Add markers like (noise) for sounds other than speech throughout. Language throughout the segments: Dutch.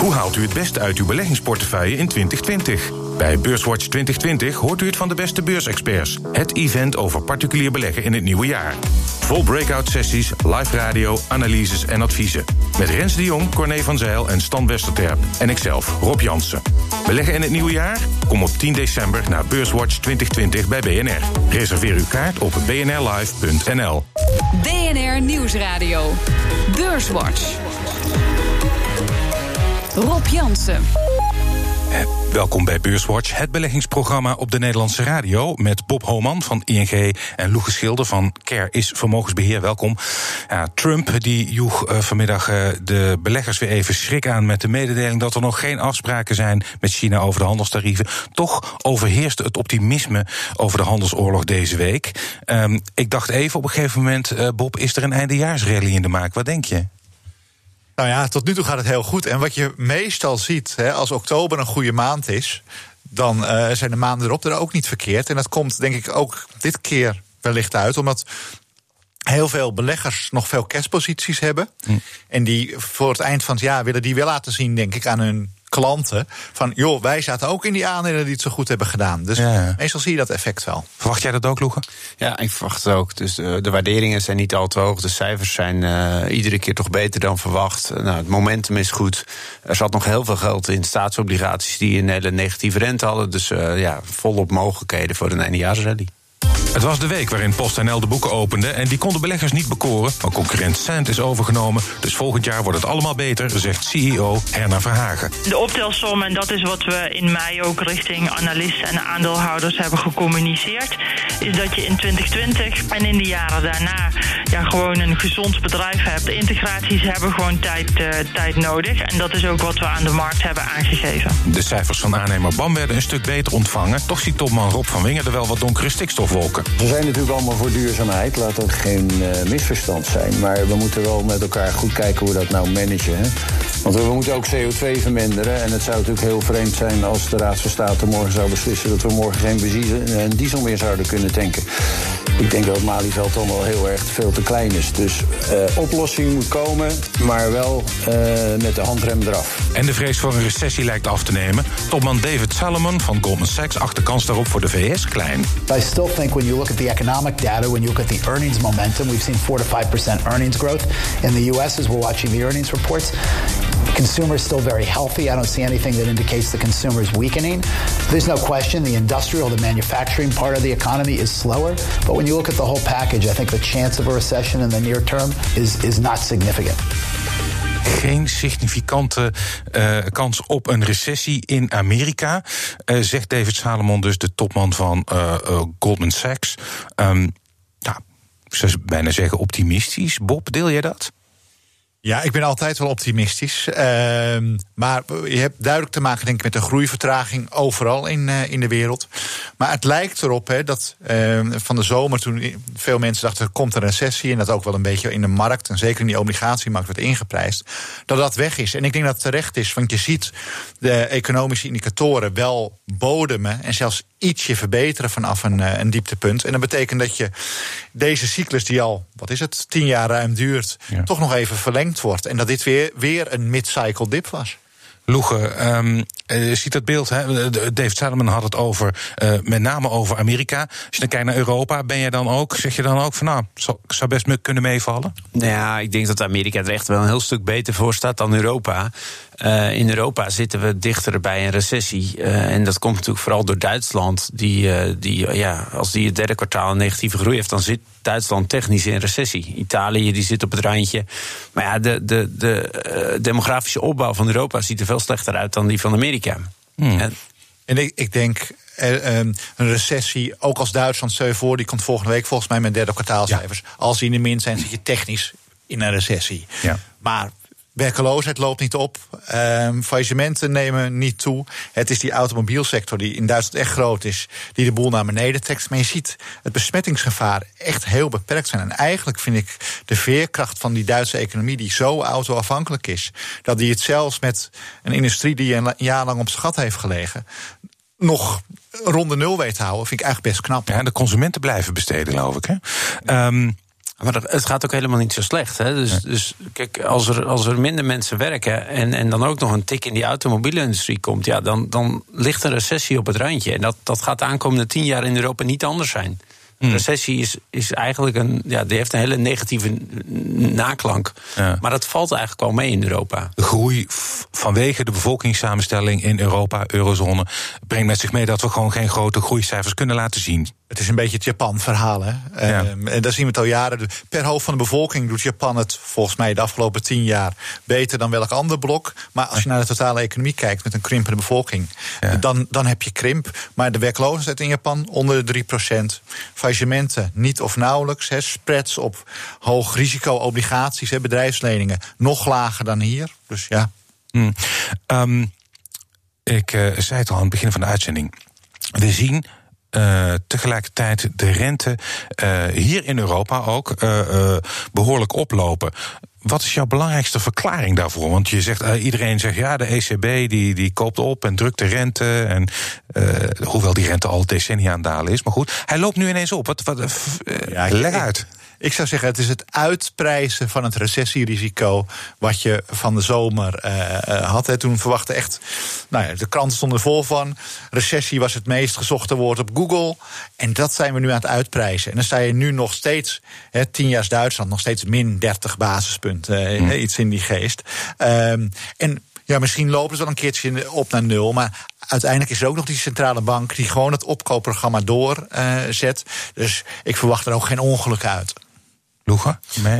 Hoe haalt u het beste uit uw beleggingsportefeuille in 2020? Bij Beurswatch 2020 hoort u het van de beste beursexperts. Het event over particulier beleggen in het nieuwe jaar. Vol breakout sessies, live radio, analyses en adviezen. Met Rens de Jong, Corné van Zijl en Stan Westerterp. En ikzelf, Rob Jansen. Beleggen in het nieuwe jaar? Kom op 10 december naar Beurswatch 2020 bij BNR. Reserveer uw kaart op bnrlive.nl. BNR Nieuwsradio. Beurswatch. Rob Jansen. Eh, welkom bij Beurswatch, het beleggingsprogramma op de Nederlandse radio. Met Bob Homan van ING en Loege Schilder van Care is Vermogensbeheer. Welkom. Ja, Trump die joeg uh, vanmiddag uh, de beleggers weer even schrik aan met de mededeling dat er nog geen afspraken zijn met China over de handelstarieven. Toch overheerst het optimisme over de handelsoorlog deze week. Um, ik dacht even op een gegeven moment, Bob, is er een eindejaarsrally in de maak? Wat denk je? Nou ja, tot nu toe gaat het heel goed. En wat je meestal ziet, hè, als oktober een goede maand is, dan uh, zijn de maanden erop er ook niet verkeerd. En dat komt denk ik ook dit keer wellicht uit, omdat heel veel beleggers nog veel cashposities hebben. Hm. En die voor het eind van het jaar willen die wel laten zien, denk ik, aan hun klanten. Van joh, wij zaten ook in die aandelen die het zo goed hebben gedaan. Dus ja. meestal zie je dat effect wel. Verwacht jij dat ook, Loegen? Ja, ik verwacht het ook. Dus uh, de waarderingen zijn niet al te hoog. De cijfers zijn uh, iedere keer toch beter dan verwacht. Uh, nou, het momentum is goed. Er zat nog heel veel geld in staatsobligaties die een hele negatieve rente hadden. Dus ja, volop mogelijkheden voor een eindejaarsrally. Het was de week waarin PostNL de boeken opende en die konden beleggers niet bekoren. Maar concurrent Cent is overgenomen, dus volgend jaar wordt het allemaal beter, zegt CEO Herna Verhagen. De optelsom, en dat is wat we in mei ook richting analisten en aandeelhouders hebben gecommuniceerd, is dat je in 2020 en in de jaren daarna ja, gewoon een gezond bedrijf hebt. De integraties hebben gewoon tijd, uh, tijd nodig en dat is ook wat we aan de markt hebben aangegeven. De cijfers van aannemer BAM werden een stuk beter ontvangen. Toch ziet topman Rob van Wingen er wel wat donkere stikstofwolken. We zijn natuurlijk allemaal voor duurzaamheid, laat dat geen uh, misverstand zijn. Maar we moeten wel met elkaar goed kijken hoe we dat nou managen. Hè? Want we moeten ook CO2 verminderen. En het zou natuurlijk heel vreemd zijn als de Raad van State morgen zou beslissen dat we morgen geen benzine en diesel meer zouden kunnen tanken. Ik denk dat het Malieveld dan wel heel erg veel te klein is. Dus uh, oplossing moet komen, maar wel uh, met de handrem eraf. En de vrees voor een recessie lijkt af te nemen. Topman David Salomon van Goldman Sachs acht de kans daarop voor de VS klein. I still think when you look at the economic data, when you look at the earnings momentum, we've seen 4 to 5% earnings growth in the US as we're watching the earnings reports. Consumer is still very healthy. I don't see anything that indicates the consumer is weakening. There's no question the industrial, manufacturing part of the economy is slower. But when you look at the whole package, I think the chance of a recession in the near term is, is not significant. geen significante uh, kans op een recessie in Amerika, uh, zegt David Salomon, dus de topman van uh, Goldman Sachs. Um, nou, zou bijna zeggen optimistisch. Bob, deel jij dat? Ja, ik ben altijd wel optimistisch. Uh, maar je hebt duidelijk te maken denk ik, met een groeivertraging overal in, uh, in de wereld. Maar het lijkt erop hè, dat uh, van de zomer, toen veel mensen dachten er komt een recessie, en dat ook wel een beetje in de markt, en zeker in die obligatiemarkt wordt ingeprijsd, dat dat weg is. En ik denk dat het terecht is, want je ziet de economische indicatoren wel bodemen en zelfs ietsje verbeteren vanaf een, eh, een dieptepunt. En dat betekent dat je deze cyclus, die al, wat is het, tien jaar ruim duurt, ja. toch nog even verlengd wordt. En dat dit weer, weer een mid-cycle dip was. Loege, um, uh, ziet dat beeld, hè? David Salomon had het over, uh, met name over Amerika. Als je dan kijkt naar Europa, ben je dan ook, zeg je dan ook van nou, zou, best kunnen meevallen? Nou ja, ik denk dat Amerika er echt wel een heel stuk beter voor staat dan Europa. In Europa zitten we dichter bij een recessie. En dat komt natuurlijk vooral door Duitsland. Die, die, ja, als die het derde kwartaal een negatieve groei heeft, dan zit Duitsland technisch in recessie. Italië die zit op het randje. Maar ja, de, de, de demografische opbouw van Europa ziet er veel slechter uit dan die van Amerika. Hmm. En, en ik, ik denk een recessie, ook als Duitsland stel voor, die komt volgende week volgens mij met derde kwartaalcijfers. Ja. Als die in de min zijn, zit je technisch in een recessie. Ja. Maar Werkeloosheid loopt niet op. Um, faillissementen nemen niet toe. Het is die automobielsector die in Duitsland echt groot is, die de boel naar beneden trekt. Maar je ziet het besmettingsgevaar echt heel beperkt zijn. En eigenlijk vind ik de veerkracht van die Duitse economie, die zo autoafhankelijk is, dat die het zelfs met een industrie die een jaar lang op schat heeft gelegen, nog ronde nul weet te houden, vind ik eigenlijk best knap. Ja, de consumenten blijven besteden, geloof ik. Hè? Um, Maar het gaat ook helemaal niet zo slecht. Hè? Dus, dus kijk, als er, als er minder mensen werken en, en dan ook nog een tik in die automobielindustrie komt, ja, dan, dan ligt een recessie op het randje. En dat, dat gaat de aankomende tien jaar in Europa niet anders zijn. Mm. Recessie is, is eigenlijk een, ja, die heeft een hele negatieve naklank. Maar dat valt eigenlijk wel mee in Europa. De groei vanwege de bevolkingssamenstelling in Europa, eurozone, brengt met zich mee dat we gewoon geen grote groeicijfers kunnen laten zien. Het is een beetje het Japan-verhaal. Hè? Ehm, en daar zien we het al jaren. Per hoofd van de bevolking doet Japan het volgens mij de afgelopen tien jaar beter dan welk ander blok. Maar als je naar de totale economie kijkt met een krimpende bevolking, dan, dan heb je krimp. Maar de werkloosheid in Japan onder de 3%. Faillissementen niet of nauwelijks. Hè. Spreads op hoog risico obligaties, hè, bedrijfsleningen, nog lager dan hier. Dus ja. Hmm. Ehm, ik uh, zei het al aan het begin van de uitzending. We zien uh, tegelijkertijd de rente uh, hier in Europa ook uh, behoorlijk oplopen. Wat is jouw belangrijkste verklaring daarvoor? Want je zegt, iedereen zegt ja, de ECB die, die koopt op en drukt de rente. En, hoewel die rente al decennia aan dalen is. Maar goed, hij loopt nu ineens op. Wat, wat, ja, leg uit. Ik zou zeggen, het is het uitprijzen van het recessierisico. wat je van de zomer uh, had. Hè. Toen verwachten echt. Nou ja, de kranten stonden vol van. Recessie was het meest gezochte woord op Google. En dat zijn we nu aan het uitprijzen. En dan sta je nu nog steeds. Hè, tien jaar Duitsland, nog steeds min 30 basispunten. Mm. Iets in die geest. Um, en ja, misschien lopen ze wel een keertje op naar nul. Maar uiteindelijk is er ook nog die centrale bank die gewoon het opkoopprogramma doorzet. Uh, dus ik verwacht er ook geen ongeluk uit.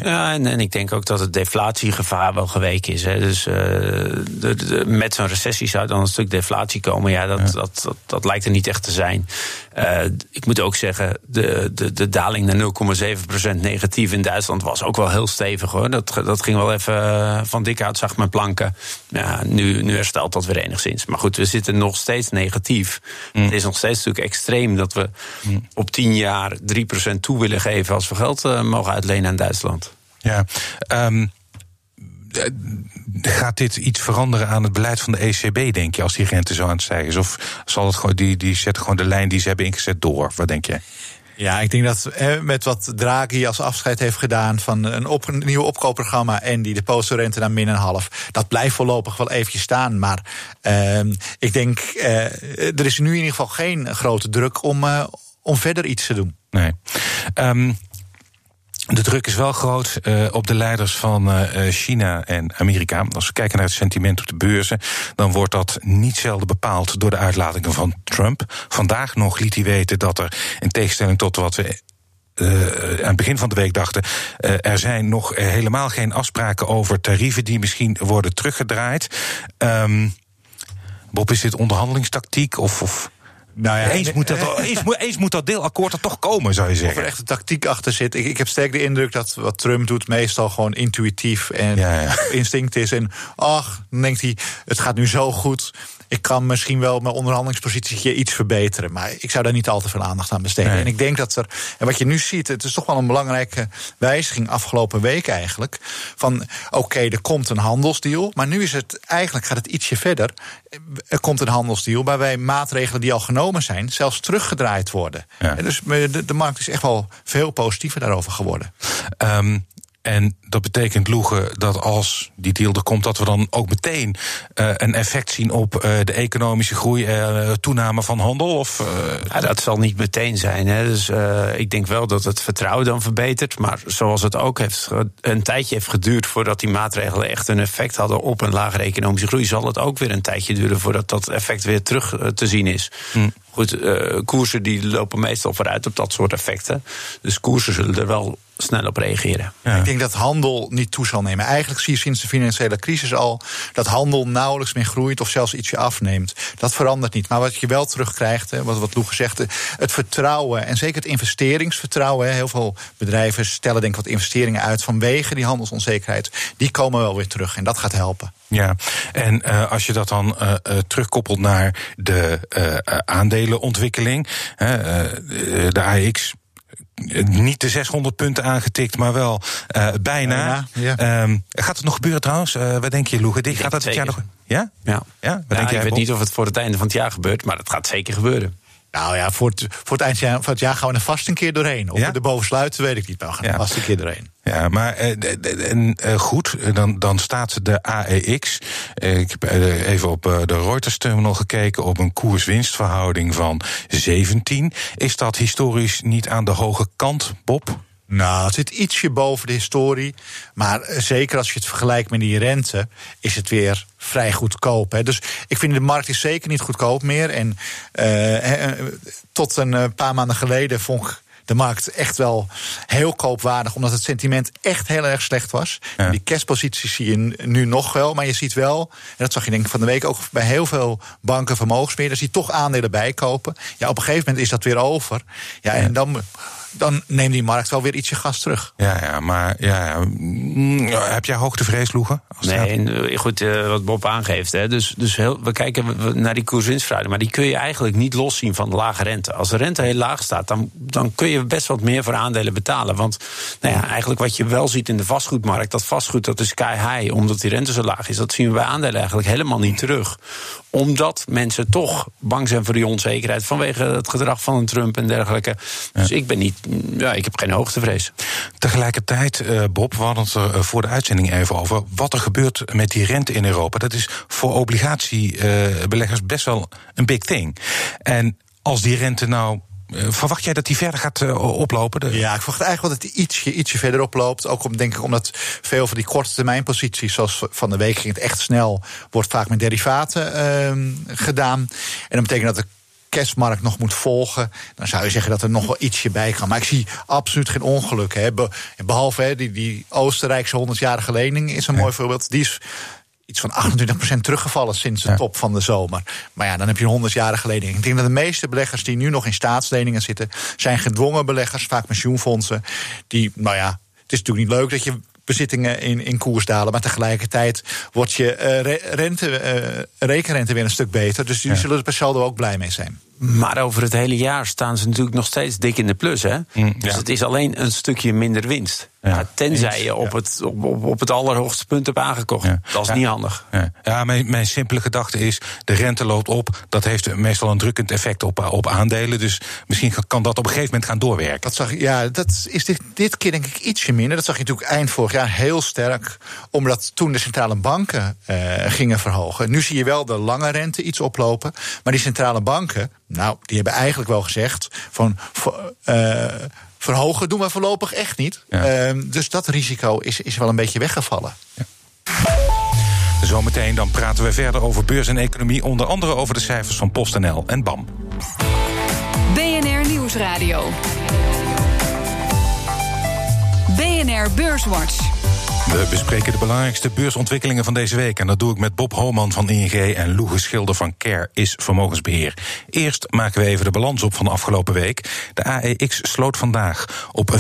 Ja, en, en, ik denk ook dat het deflatiegevaar wel geweken is. Hè. Dus uh, de, met zo'n recessie zou dan een stuk deflatie komen. Ja, dat, Dat, dat, dat, lijkt er niet echt te zijn. Uh, ik moet ook zeggen, de, de, de daling naar 0,7% negatief in Duitsland was ook wel heel stevig hoor. Dat, dat ging wel even eh, van dik uit, zag mijn planken. Ja, nu, nu herstelt dat weer enigszins. Maar goed, we zitten nog steeds negatief. Mm. Het is nog steeds natuurlijk extreem dat we mm. op 10 jaar 3% toe willen geven als we geld uh, mogen uitlenen aan Duitsland. Ja, um, gaat dit iets veranderen aan het beleid van de ECB, denk je, als die rente zo aan het stijgen is? Of zal het gewoon, die, die zetten gewoon de lijn die ze hebben ingezet door? Wat denk je? Ja, ik denk dat met wat Draghi als afscheid heeft gedaan van een, op, een nieuw opkoopprogramma en die depositorente naar min een half, dat blijft voorlopig wel eventjes staan. Maar uh, ik denk, uh, er is nu in ieder geval geen grote druk om, uh, om verder iets te doen. Nee. Um, de druk is wel groot uh, op de leiders van uh, China en Amerika. Als we kijken naar het sentiment op de beurzen, dan wordt dat niet zelden bepaald door de uitlatingen van Trump. Vandaag nog liet hij weten dat er, in tegenstelling tot wat we aan het begin van de week dachten. Er zijn nog helemaal geen afspraken over tarieven die misschien worden teruggedraaid. Um, Bob, is dit onderhandelingstactiek of, of nou ja, eens, moet dat, (laughs) eens, eens, moet dat deelakkoord er toch komen, zou je zeggen. Of er echt een tactiek achter zit. Ik, ik heb sterk de indruk dat wat Trump doet meestal gewoon intuïtief en ja, ja. (laughs) instinct is. En ach, dan denkt hij, het gaat nu zo goed ik kan misschien wel mijn onderhandelingspositie iets verbeteren. Maar ik zou daar niet al te veel aandacht aan besteden. En ik denk dat er, en wat je nu ziet, het is toch wel een belangrijke wijziging afgelopen week eigenlijk. Van oké, er komt een handelsdeal. Maar nu is het eigenlijk, gaat het ietsje verder. Er komt een handelsdeal waarbij maatregelen die al genomen zijn, zelfs teruggedraaid worden. Ja. Dus de, de, markt is echt wel veel positiever daarover geworden. Um, en dat betekent, Loegen, dat als die deal er komt, dat we dan ook meteen uh, een effect zien op uh, de economische groei, uh, toename van handel? Of, ja, dat zal niet meteen zijn. Hè. Dus ik denk wel dat het vertrouwen dan verbetert. Maar zoals het ook heeft, een tijdje heeft geduurd voordat die maatregelen echt een effect hadden op een lagere economische groei, zal het ook weer een tijdje duren voordat dat effect weer terug te zien is. Hm. Goed, koersen die lopen meestal vooruit op dat soort effecten. Dus koersen zullen er wel snel op reageren. Ik denk dat handel niet toe zal nemen. Eigenlijk zie je sinds de financiële crisis al dat handel nauwelijks meer groeit of zelfs ietsje afneemt. Dat verandert niet. Maar wat je wel terugkrijgt, wat, wat Loe gezegd, het vertrouwen en zeker het investeringsvertrouwen. Heel veel bedrijven stellen denk ik wat investeringen uit vanwege die handelsonzekerheid. Die komen wel weer terug en dat gaat helpen. Ja, en uh, als je dat dan uh, uh, terugkoppelt naar de aandelenontwikkeling, de AX niet de 600 punten aangetikt, maar wel uh, bijna. um, gaat het nog gebeuren trouwens? Uh, wat denk je, Loege? Gaat dat dit jaar nog? Ja? Ja. ja? Wat denk ik weet niet of het voor het einde van het jaar gebeurt, maar het gaat zeker gebeuren. Nou ja, voor het, voor het eind van het jaar gaan we er vast een keer doorheen. Of Ja? we er boven sluiten, weet ik niet. Maar we gaan er Ja. vast een keer doorheen. Ja, maar eh, en, eh, goed, eh, dan, dan staat de AEX. ik heb even op de Reuters terminal gekeken op een koers-winstverhouding van 17. Is dat historisch niet aan de hoge kant, Bob? Nou, het zit ietsje boven de historie. Maar eh, zeker als je het vergelijkt met die rente, is het weer vrij goedkoop. Hè. Dus ik vind de markt is zeker niet goedkoop meer. En eh, eh, tot een paar maanden geleden vond ik de markt echt wel heel koopwaardig, omdat het sentiment echt heel erg slecht was. Ja. Die cashposities zie je nu nog wel, maar je ziet wel, en dat zag je denk ik van de week ook bij heel veel banken, vermogensbeheerders, die toch aandelen bijkopen. Ja, op een gegeven moment is dat weer over. Ja, en dan, dan neemt die markt wel weer ietsje gas terug. Ja, ja maar ja, ja, mm, heb jij hoogtevrees, Loegen? Nee, eh, goed, eh, wat Bob aangeeft. Hè. Dus, dus heel, we kijken naar die koerswinstverhouding. Maar die kun je eigenlijk niet loszien van de lage rente. Als de rente heel laag staat, dan, dan kun je best wat meer voor aandelen betalen. Want nou ja, eigenlijk wat je wel ziet in de vastgoedmarkt... dat vastgoed dat is sky high, omdat die rente zo laag is. Dat zien we bij aandelen eigenlijk helemaal niet terug. Omdat mensen toch bang zijn voor die onzekerheid... vanwege het gedrag van een Trump en dergelijke. Dus ik ben niet... Ja, ik heb geen hoogtevrees. Tegelijkertijd, eh, Bob, we hadden het er eh, voor de uitzending even over. Wat er gebeurt met die rente in Europa, dat is voor obligatiebeleggers best wel een big thing. En als die rente nou. eh, verwacht jij dat die verder gaat eh, oplopen? De- Ja, ik verwacht eigenlijk wel dat hij ietsje, ietsje verder oploopt. Ook om, denk ik, omdat veel van die korte termijn posities, zoals van de week ging het echt snel, wordt vaak met derivaten ehm, gedaan. En dat betekent dat de cashmarkt nog moet volgen. Dan zou je zeggen dat er nog wel ietsje bij kan. Maar ik zie absoluut geen ongeluk. Hè. Be- behalve hè, die, die Oostenrijkse 100-jarige lening is een mooi voorbeeld. Die is iets van 28% teruggevallen sinds de Ja. top van de zomer. Maar ja, dan heb je een 100-jarige lening. Ik denk dat de meeste beleggers die nu nog in staatsleningen zitten, zijn gedwongen beleggers, vaak pensioenfondsen. Die, nou ja, het is natuurlijk niet leuk dat je bezittingen in, in koers dalen. Maar tegelijkertijd wordt je eh, re- rente, eh, rekenrente weer een stuk beter. Dus die Ja. zullen er per saldo ook blij mee zijn. Maar over het hele jaar staan ze natuurlijk nog steeds dik in de plus. Hè? Mm, Dus ja. het is alleen een stukje minder winst. Ja, Ja, tenzij eens, je op, ja. het, op, op, op het allerhoogste punt hebt aangekocht. Ja. Dat is Ja. niet handig. Ja, ja mijn, mijn simpele gedachte is: de rente loopt op. Dat heeft meestal een drukkend effect op, op aandelen. Dus misschien kan dat op een gegeven moment gaan doorwerken. Dat zag, ja, dat is dit, dit keer denk ik ietsje minder. Dat zag je natuurlijk eind vorig jaar heel sterk. Omdat toen de centrale banken eh, gingen verhogen. Nu zie je wel de lange rente iets oplopen. Maar die centrale banken, nou, die hebben eigenlijk wel gezegd... van eh, verhogen doen we voorlopig echt niet. Ja. Ehm, dus dat risico is, is wel een beetje weggevallen. Zometeen dan praten we verder over beurs en economie. Onder andere over de cijfers van PostNL en BAM. BNR Nieuwsradio. BNR Beurswatch. We bespreken de belangrijkste beursontwikkelingen van deze week. En dat doe ik met Bob Homan van ING en Loege Schilder van Care is Vermogensbeheer. Eerst maken we even de balans op van de afgelopen week. De AEX sloot vandaag op 596,5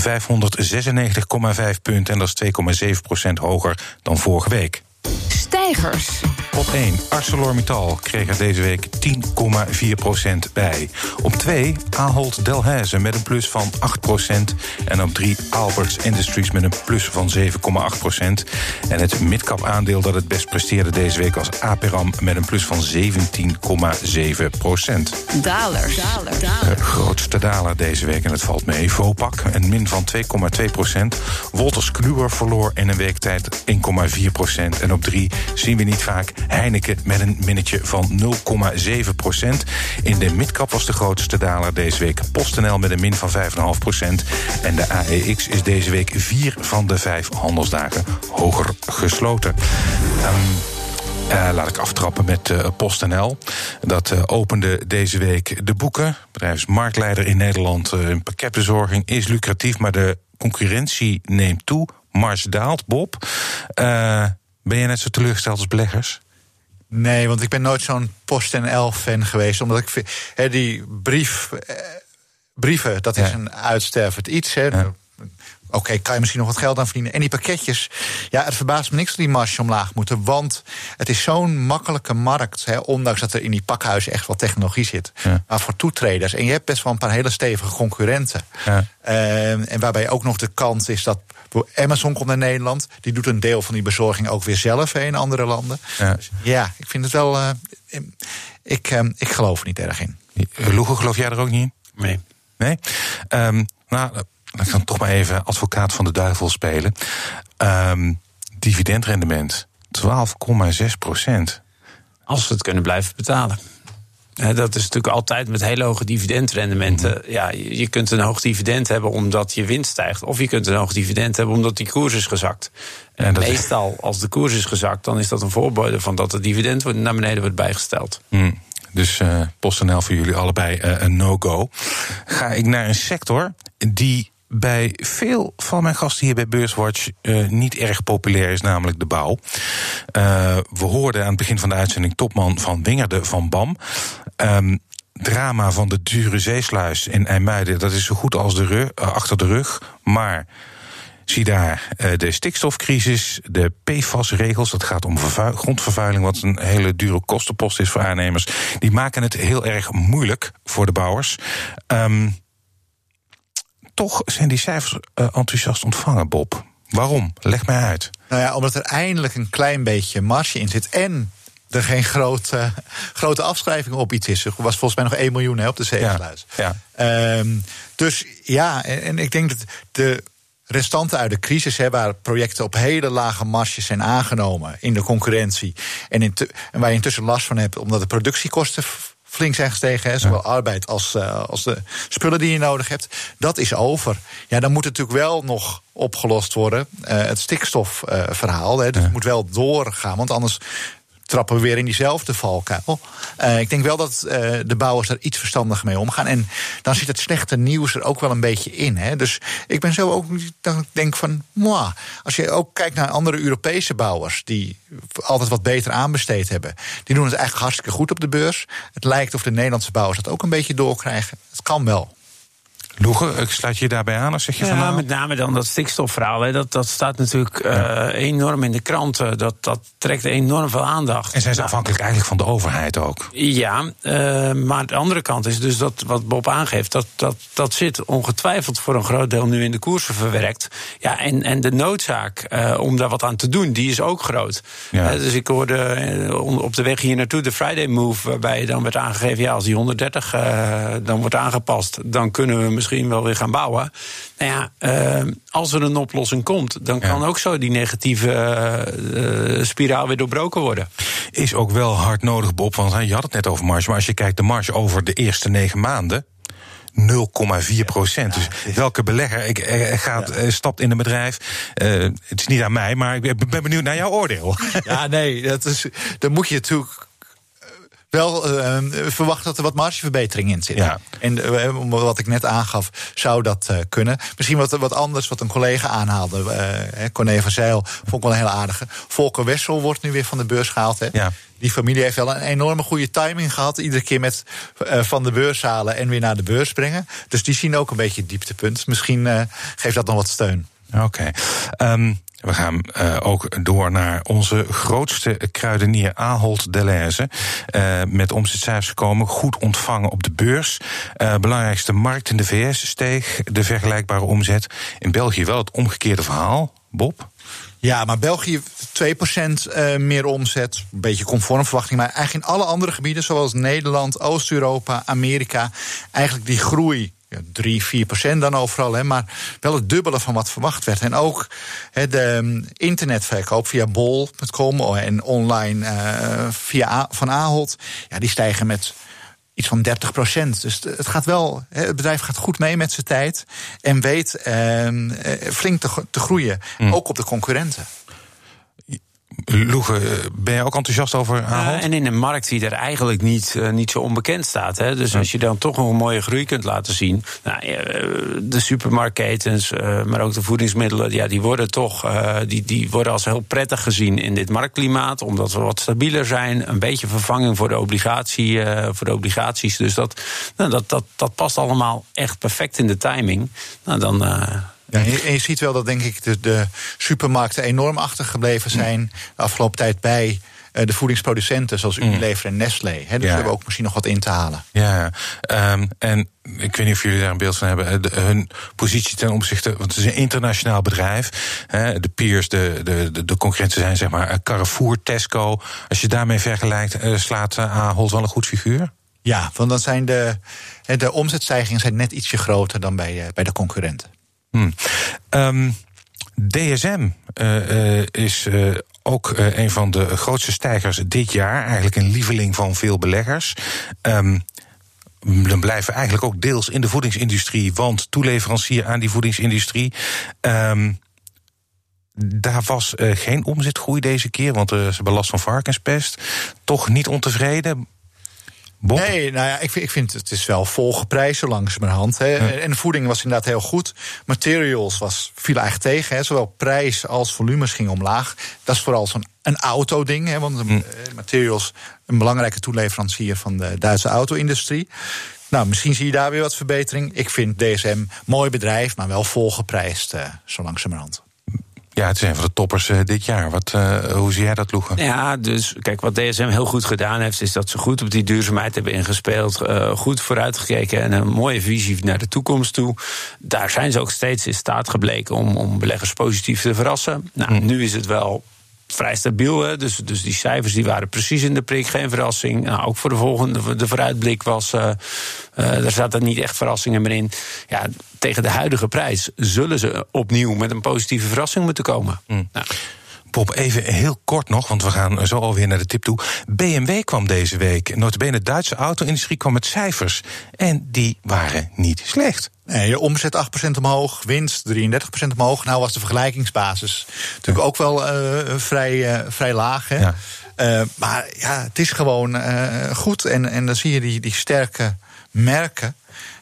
punten. En dat is 2,7% hoger dan vorige week. Stijgers. Op 1, ArcelorMittal kreeg er deze week 10,4% bij. Op 2, Ahold Delhaize met een plus van 8% En op 3, Alberts Industries met een plus van 7,8% En het midcap aandeel dat het best presteerde deze week was Aperam met een plus van 17,7% Dalers. de grootste daler deze week, en het valt mee, Vopak, een min van 2,2% Wolters Kluwer verloor in een week tijd 1,4 Op 3 zien we niet vaak Heineken met een minnetje van 0,7% In de midcap was de grootste daler deze week PostNL met een min van 5,5% En de AEX is deze week vier van de vijf handelsdagen hoger gesloten. Ehm, eh, laat ik aftrappen met eh, PostNL. Dat eh, opende deze week de boeken. Bedrijf is marktleider in Nederland. Een pakketbezorging is lucratief, maar de concurrentie neemt toe. Mars daalt, Bob. Ben je net zo teleurgesteld als beleggers? Nee, want ik ben nooit zo'n PostNL-fan geweest. Omdat ik vind, hè, die brief, eh, brieven, dat is een uitstervend iets. Hè. Ja. Oké, kan je misschien nog wat geld aan verdienen. En die pakketjes, ja, het verbaast me niks dat die marge omlaag moeten. Want het is zo'n makkelijke markt. Hè, ondanks dat er in die pakhuizen echt wel technologie zit. Ja. Maar voor toetreders. En je hebt best wel een paar hele stevige concurrenten. Ja. Eh, en waarbij ook nog de kans is dat. Amazon komt naar Nederland. Die doet een deel van die bezorging ook weer zelf hè, in andere landen. Ja. Dus ja, ik vind het wel. eh, ik, eh, ik geloof er niet erg in. Loegen, geloof jij er ook niet in? Nee. Nee? Um, nou, dan kan ik toch maar even advocaat van de duivel spelen. Um, dividendrendement 12,6 procent. Als we het kunnen blijven betalen. Dat is natuurlijk altijd met hele hoge dividendrendementen. Mhm. Ja, je kunt een hoog dividend hebben omdat je winst stijgt. Of je kunt een hoog dividend hebben omdat die koers is gezakt. En meestal, als de koers is gezakt, dan is dat een voorbode van dat het dividend naar beneden wordt bijgesteld. Mm. Dus uh, PostNL voor jullie allebei uh, een no-go. Ga ik naar een sector die bij veel van mijn gasten hier bij Beurswatch uh, niet erg populair is, namelijk de bouw. Uh, we hoorden aan het begin van de uitzending topman van Wingerde van BAM. Um, drama van de dure zeesluis in IJmuiden, dat is zo goed als de rug, uh, achter de rug. Maar zie daar de stikstofcrisis, de PFAS-regels, dat gaat om grondvervuiling, wat een hele dure kostenpost is voor aannemers. Die maken het heel erg moeilijk voor de bouwers. Um, toch zijn die cijfers uh, enthousiast ontvangen, Bob. Waarom? Leg mij uit. Nou ja, omdat er eindelijk een klein beetje marge in zit. En er geen grote, (laughs) grote afschrijving op iets is. Er was volgens mij nog 1 miljoen hè, op de zeesluis. Ja, ja. Um, dus ja, en, en, ik denk dat de restanten uit de crisis, hè, waar projecten op hele lage marges zijn aangenomen in de concurrentie. En, in en waar je intussen last van hebt, omdat de productiekosten flink zijn gestegen. Hè, zowel arbeid als, uh, als de spullen die je nodig hebt. Dat is over. Ja, dan moet het natuurlijk wel nog opgelost worden. Uh, het stikstofverhaal. Uh, dus het moet wel doorgaan. Want anders trappen we weer in diezelfde valkuil. Uh, ik denk wel dat uh, de bouwers er iets verstandiger mee omgaan. En dan zit het slechte nieuws er ook wel een beetje in. Hè. Dus ik ben zo ook, dan denk van, moi. Als je ook kijkt naar andere Europese bouwers... die altijd wat beter aanbesteed hebben... die doen het eigenlijk hartstikke goed op de beurs. Het lijkt of de Nederlandse bouwers dat ook een beetje doorkrijgen. Het kan wel. Loegen, sluit je daarbij aan? Als zeg je ja, van nou... met name dan dat stikstofverhaal. Hè, dat, dat staat natuurlijk ja. uh, enorm in de kranten. Dat, dat trekt enorm veel aandacht. En zijn ze afhankelijk eigenlijk van de overheid ook? Ja, uh, maar de andere kant is dus dat wat Bob aangeeft... Dat, dat, dat zit ongetwijfeld voor een groot deel nu in de koersen verwerkt. Ja, en, en de noodzaak uh, om daar wat aan te doen, die is ook groot. Ja. dus ik hoorde op de weg hier naartoe de Friday Move... waarbij dan werd aangegeven, ja, als die 130 dan wordt aangepast... dan kunnen we misschien misschien wel weer gaan bouwen. Nou ja, uh, als er een oplossing komt, dan kan ja. ook zo die negatieve uh, spiraal weer doorbroken worden. Is ook wel hard nodig, Bob. Want je had het net over marge. Maar als je kijkt de marge over de eerste negen maanden. 0,4 procent. Dus welke belegger ik, gaat, ja. stapt in een bedrijf. Uh, het is niet aan mij, maar ik ben benieuwd naar jouw oordeel. Ja, nee, dat is, dan moet je natuurlijk wel uh, verwacht dat er wat margeverbetering in zit. Ja. En uh, wat ik net aangaf, zou dat uh, kunnen. Misschien wat, wat anders, wat een collega aanhaalde. Corné van Zeil, vond ik wel een hele aardige. Volker Wessel wordt nu weer van de beurs gehaald. Hè. Ja. Die familie heeft wel een enorme goede timing gehad. Iedere keer met van de beurs halen en weer naar de beurs brengen. Dus die zien ook een beetje het dieptepunt. Misschien geeft dat nog wat steun. Oké. Okay. Um, we gaan uh, ook door naar onze grootste kruidenier Ahold Delhaize. Uh, met omzetcijfers gekomen, goed ontvangen op de beurs. Uh, belangrijkste markt in de VS steeg de vergelijkbare omzet. In België wel het omgekeerde verhaal. Bob? Ja, maar België 2% uh, meer omzet. Een beetje conform verwachting. Maar eigenlijk in alle andere gebieden, zoals Nederland, Oost-Europa, Amerika, eigenlijk die groei ja, 3, 4 procent dan overal. Hè, maar wel het dubbele van wat verwacht werd. En ook hè, de um, internetverkoop via bol.com en online uh, via van Ahold. Ja, die stijgen met iets van 30 procent. Dus het gaat wel, het bedrijf gaat goed mee met zijn tijd. En weet uh, flink te, te groeien. Mm. Ook op de concurrenten. Loege, ben je ook enthousiast over Ahold? Uh, en in een markt die er eigenlijk niet, uh, niet zo onbekend staat. Hè? Dus als je dan toch nog een mooie groei kunt laten zien. Nou, uh, de supermarktketens, maar ook de voedingsmiddelen, ja, die worden toch die, die worden als heel prettig gezien in dit marktklimaat. Omdat we wat stabieler zijn. Een beetje vervanging voor de, obligatie, voor de obligaties. Dus dat, nou, dat, dat, dat past allemaal echt perfect in de timing. Nou, dan. Ja, en je ziet wel dat denk ik de, de supermarkten enorm achtergebleven zijn de afgelopen tijd bij uh, de voedingsproducenten zoals Unilever en Nestlé. Dus ja. we hebben ook misschien nog wat in te halen. Ja, um, en ik weet niet of jullie daar een beeld van hebben. De, hun positie ten opzichte, want het is een internationaal bedrijf. Hè, de peers, de, de, de, concurrenten zijn zeg maar Carrefour, Tesco. Als je daarmee vergelijkt, slaat Ahold wel een goed figuur? Ja, want dan zijn de, de omzetstijgingen zijn net ietsje groter dan bij, bij de concurrenten. Hmm. Um, DSM uh, uh, is uh, ook een van de grootste stijgers dit jaar. Eigenlijk een lieveling van veel beleggers. Um, dan blijven eigenlijk ook deels in de voedingsindustrie, want toeleverancier aan die voedingsindustrie. Um, daar was geen omzetgroei deze keer, want ze hebben last van varkenspest. Toch niet ontevreden. Nee, nou ja, ik vind, ik vind het is wel volgeprijs zo langzamerhand. Hè. Ja. En voeding was inderdaad heel goed. Materials was, viel eigenlijk tegen. Hè. Zowel prijs als volumes gingen omlaag. Dat is vooral zo'n een auto-ding. Hè, want hm. materials, een belangrijke toeleverancier van de Duitse auto-industrie. Nou, misschien zie je daar weer wat verbetering. Ik vind DSM mooi bedrijf, maar wel volgeprijsd, uh, zo langzamerhand. Ja, het is een van de toppers uh, dit jaar. Wat, uh, hoe zie jij dat, Loegen? Ja, dus kijk, wat DSM heel goed gedaan heeft... is dat ze goed op die duurzaamheid hebben ingespeeld. Uh, goed vooruitgekeken en een mooie visie naar de toekomst toe. Daar zijn ze ook steeds in staat gebleken om, om beleggers positief te verrassen. Nou, mm. nu is het wel vrij stabiel. Hè? Dus, dus die cijfers die waren precies in de prik, geen verrassing. Nou, ook voor de volgende, de vooruitblik was. Uh, uh, er zaten niet echt verrassingen meer in. Ja, tegen de huidige prijs zullen ze opnieuw met een positieve verrassing moeten komen. Mm. Nou. Bob, even heel kort nog, want we gaan zo alweer naar de tip toe. BMW kwam deze week, notabene de Duitse auto-industrie kwam met cijfers. En die waren niet slecht. Nee, je omzet 8% omhoog, winst 33% omhoog. Nou was de vergelijkingsbasis natuurlijk ook wel uh, vrij, uh, vrij laag. Hè? Ja. Uh, maar ja, het is gewoon goed. En, en dan zie je die, die sterke merken.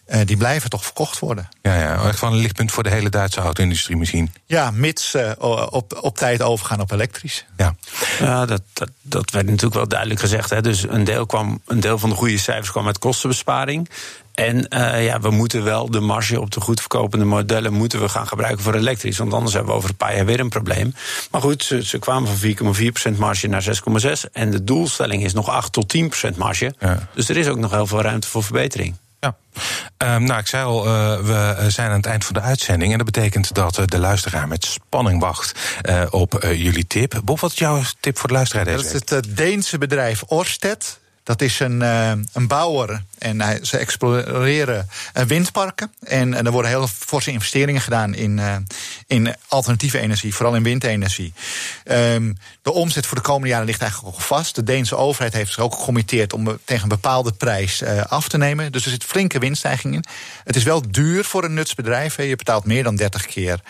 Uh, die blijven toch verkocht worden. Ja, ja, echt van een lichtpunt voor de hele Duitse auto-industrie misschien. Ja, mits uh, op, op tijd overgaan op elektrisch. Ja, ja dat, dat, dat werd natuurlijk wel duidelijk gezegd. Hè. Dus een deel, kwam, een deel van de goede cijfers kwam uit kostenbesparing. En uh, ja, we moeten wel de marge op de goed verkopende modellen moeten we gaan gebruiken voor elektrisch. Want anders hebben we over een paar jaar weer een probleem. Maar goed, ze, ze kwamen van 4,4% marge naar 6,6%. En de doelstelling is nog 8 tot 10% marge. Ja. Dus er is ook nog heel veel ruimte voor verbetering. Ja, um, nou, ik zei al, uh, we zijn aan het eind van de uitzending. En dat betekent dat uh, de luisteraar met spanning wacht uh, op jullie tip. Bob, wat is jouw tip voor de luisteraar deze Dat is het Deense bedrijf Orsted. Dat is een, uh, een bouwer en uh, ze exploreren uh, windparken. En, en er worden heel forse investeringen gedaan in, in alternatieve energie, vooral in windenergie. Um, de omzet voor de komende jaren ligt eigenlijk al vast. De Deense overheid heeft zich ook gecommitteerd om tegen een bepaalde prijs af te nemen. Dus er zit flinke winststijging in. Het is wel duur voor een nutsbedrijf. Je betaalt meer dan 30 keer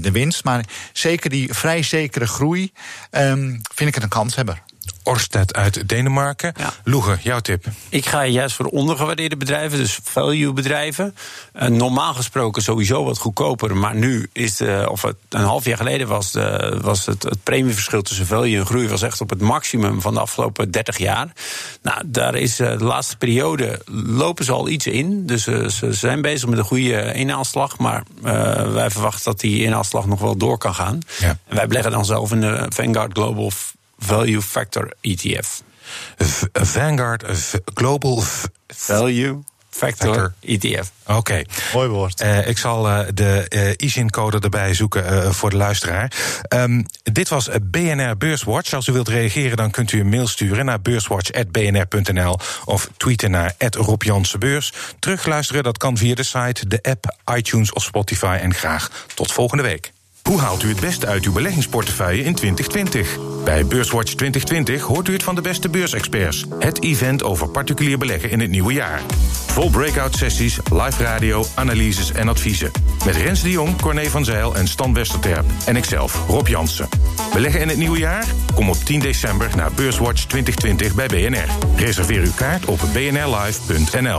de winst. Maar zeker die vrij zekere groei um, vind ik het een kanshebber. Orsted uit Denemarken. Ja. Loege, jouw tip? Ik ga juist voor ondergewaardeerde bedrijven, dus value bedrijven. Uh, normaal gesproken sowieso wat goedkoper, maar nu is de, of het, een half jaar geleden was, de, was het, het premieverschil tussen value en groei was echt op het maximum van de afgelopen 30 jaar. Nou, daar is uh, de laatste periode lopen ze al iets in, dus uh, ze zijn bezig met een goede inhaalslag, maar wij verwachten dat die inhaalslag nog wel door kan gaan. Ja. En wij beleggen dan zelf in de Vanguard Global Value Factor ETF. V Vanguard v Global Value Factor, Factor. ETF. Oké. Okay. Mooi woord. Uh, ik zal uh, de uh, ISIN-code erbij zoeken voor de luisteraar. Um, dit was BNR Beurswatch. Als u wilt reageren, dan kunt u een mail sturen naar beurswatch.bnr.nl of tweeten naar Rob Beurs. Terugluisteren, dat kan via de site, de app, iTunes of Spotify. En graag tot volgende week. Hoe haalt u het beste uit uw beleggingsportefeuille in 2020? Bij Beurswatch 2020 hoort u het van de beste beursexperts. Het event over particulier beleggen in het nieuwe jaar. Vol breakout sessies, live radio, analyses en adviezen. Met Rens de Jong, Corné van Zijl en Stan Westerterp. En ikzelf, Rob Jansen. Beleggen in het nieuwe jaar? Kom op 10 december naar Beurswatch 2020 bij BNR. Reserveer uw kaart op bnrlive.nl.